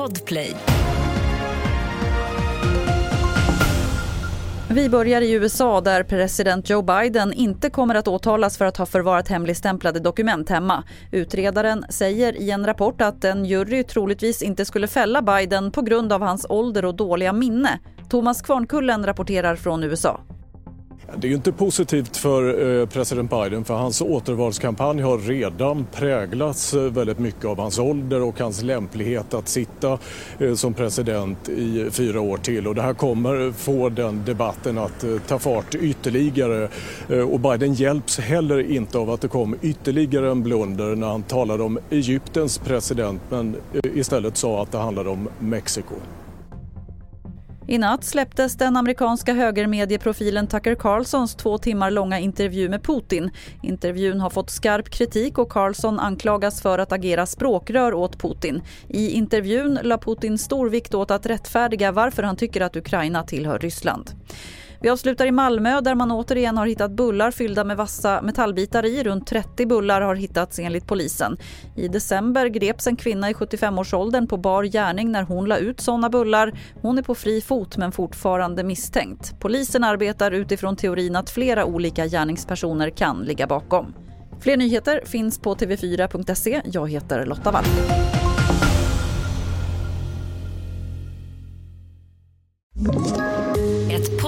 Podplay. Vi börjar i USA där president Joe Biden inte kommer att åtalas för att ha förvarat hemligstämplade dokument hemma. Utredaren säger i en rapport att en jury troligtvis inte skulle fälla Biden på grund av hans ålder och dåliga minne. Thomas Kvarnkullen rapporterar från USA. Det är ju inte positivt för eh, president Biden för hans återvalskampanj har redan präglats eh, väldigt mycket av hans ålder och hans lämplighet att sitta eh, som president i fyra år till. Och det här kommer få den debatten att ta fart ytterligare. Och Biden hjälps heller inte av att det kom ytterligare en blunder när han talade om Egyptens president men istället sa att det handlade om Mexiko. I natt släpptes den amerikanska högermedieprofilen Tucker Carlsons två timmar långa intervju med Putin. Intervjun har fått skarp kritik och Carlson anklagas för att agera språkrör åt Putin. I intervjun la Putin stor vikt åt att rättfärdiga varför han tycker att Ukraina tillhör Ryssland. Vi avslutar i Malmö där man återigen har hittat bullar fyllda med vassa metallbitar i. Runt 30 bullar har hittats enligt polisen. I december greps en kvinna i 75-årsåldern på bar gärning när hon la ut såna bullar. Hon är på fri fot men fortfarande misstänkt. Polisen arbetar utifrån teorin att flera olika gärningspersoner kan ligga bakom. Fler nyheter finns på tv4.se. Jag heter Lotta Wall. you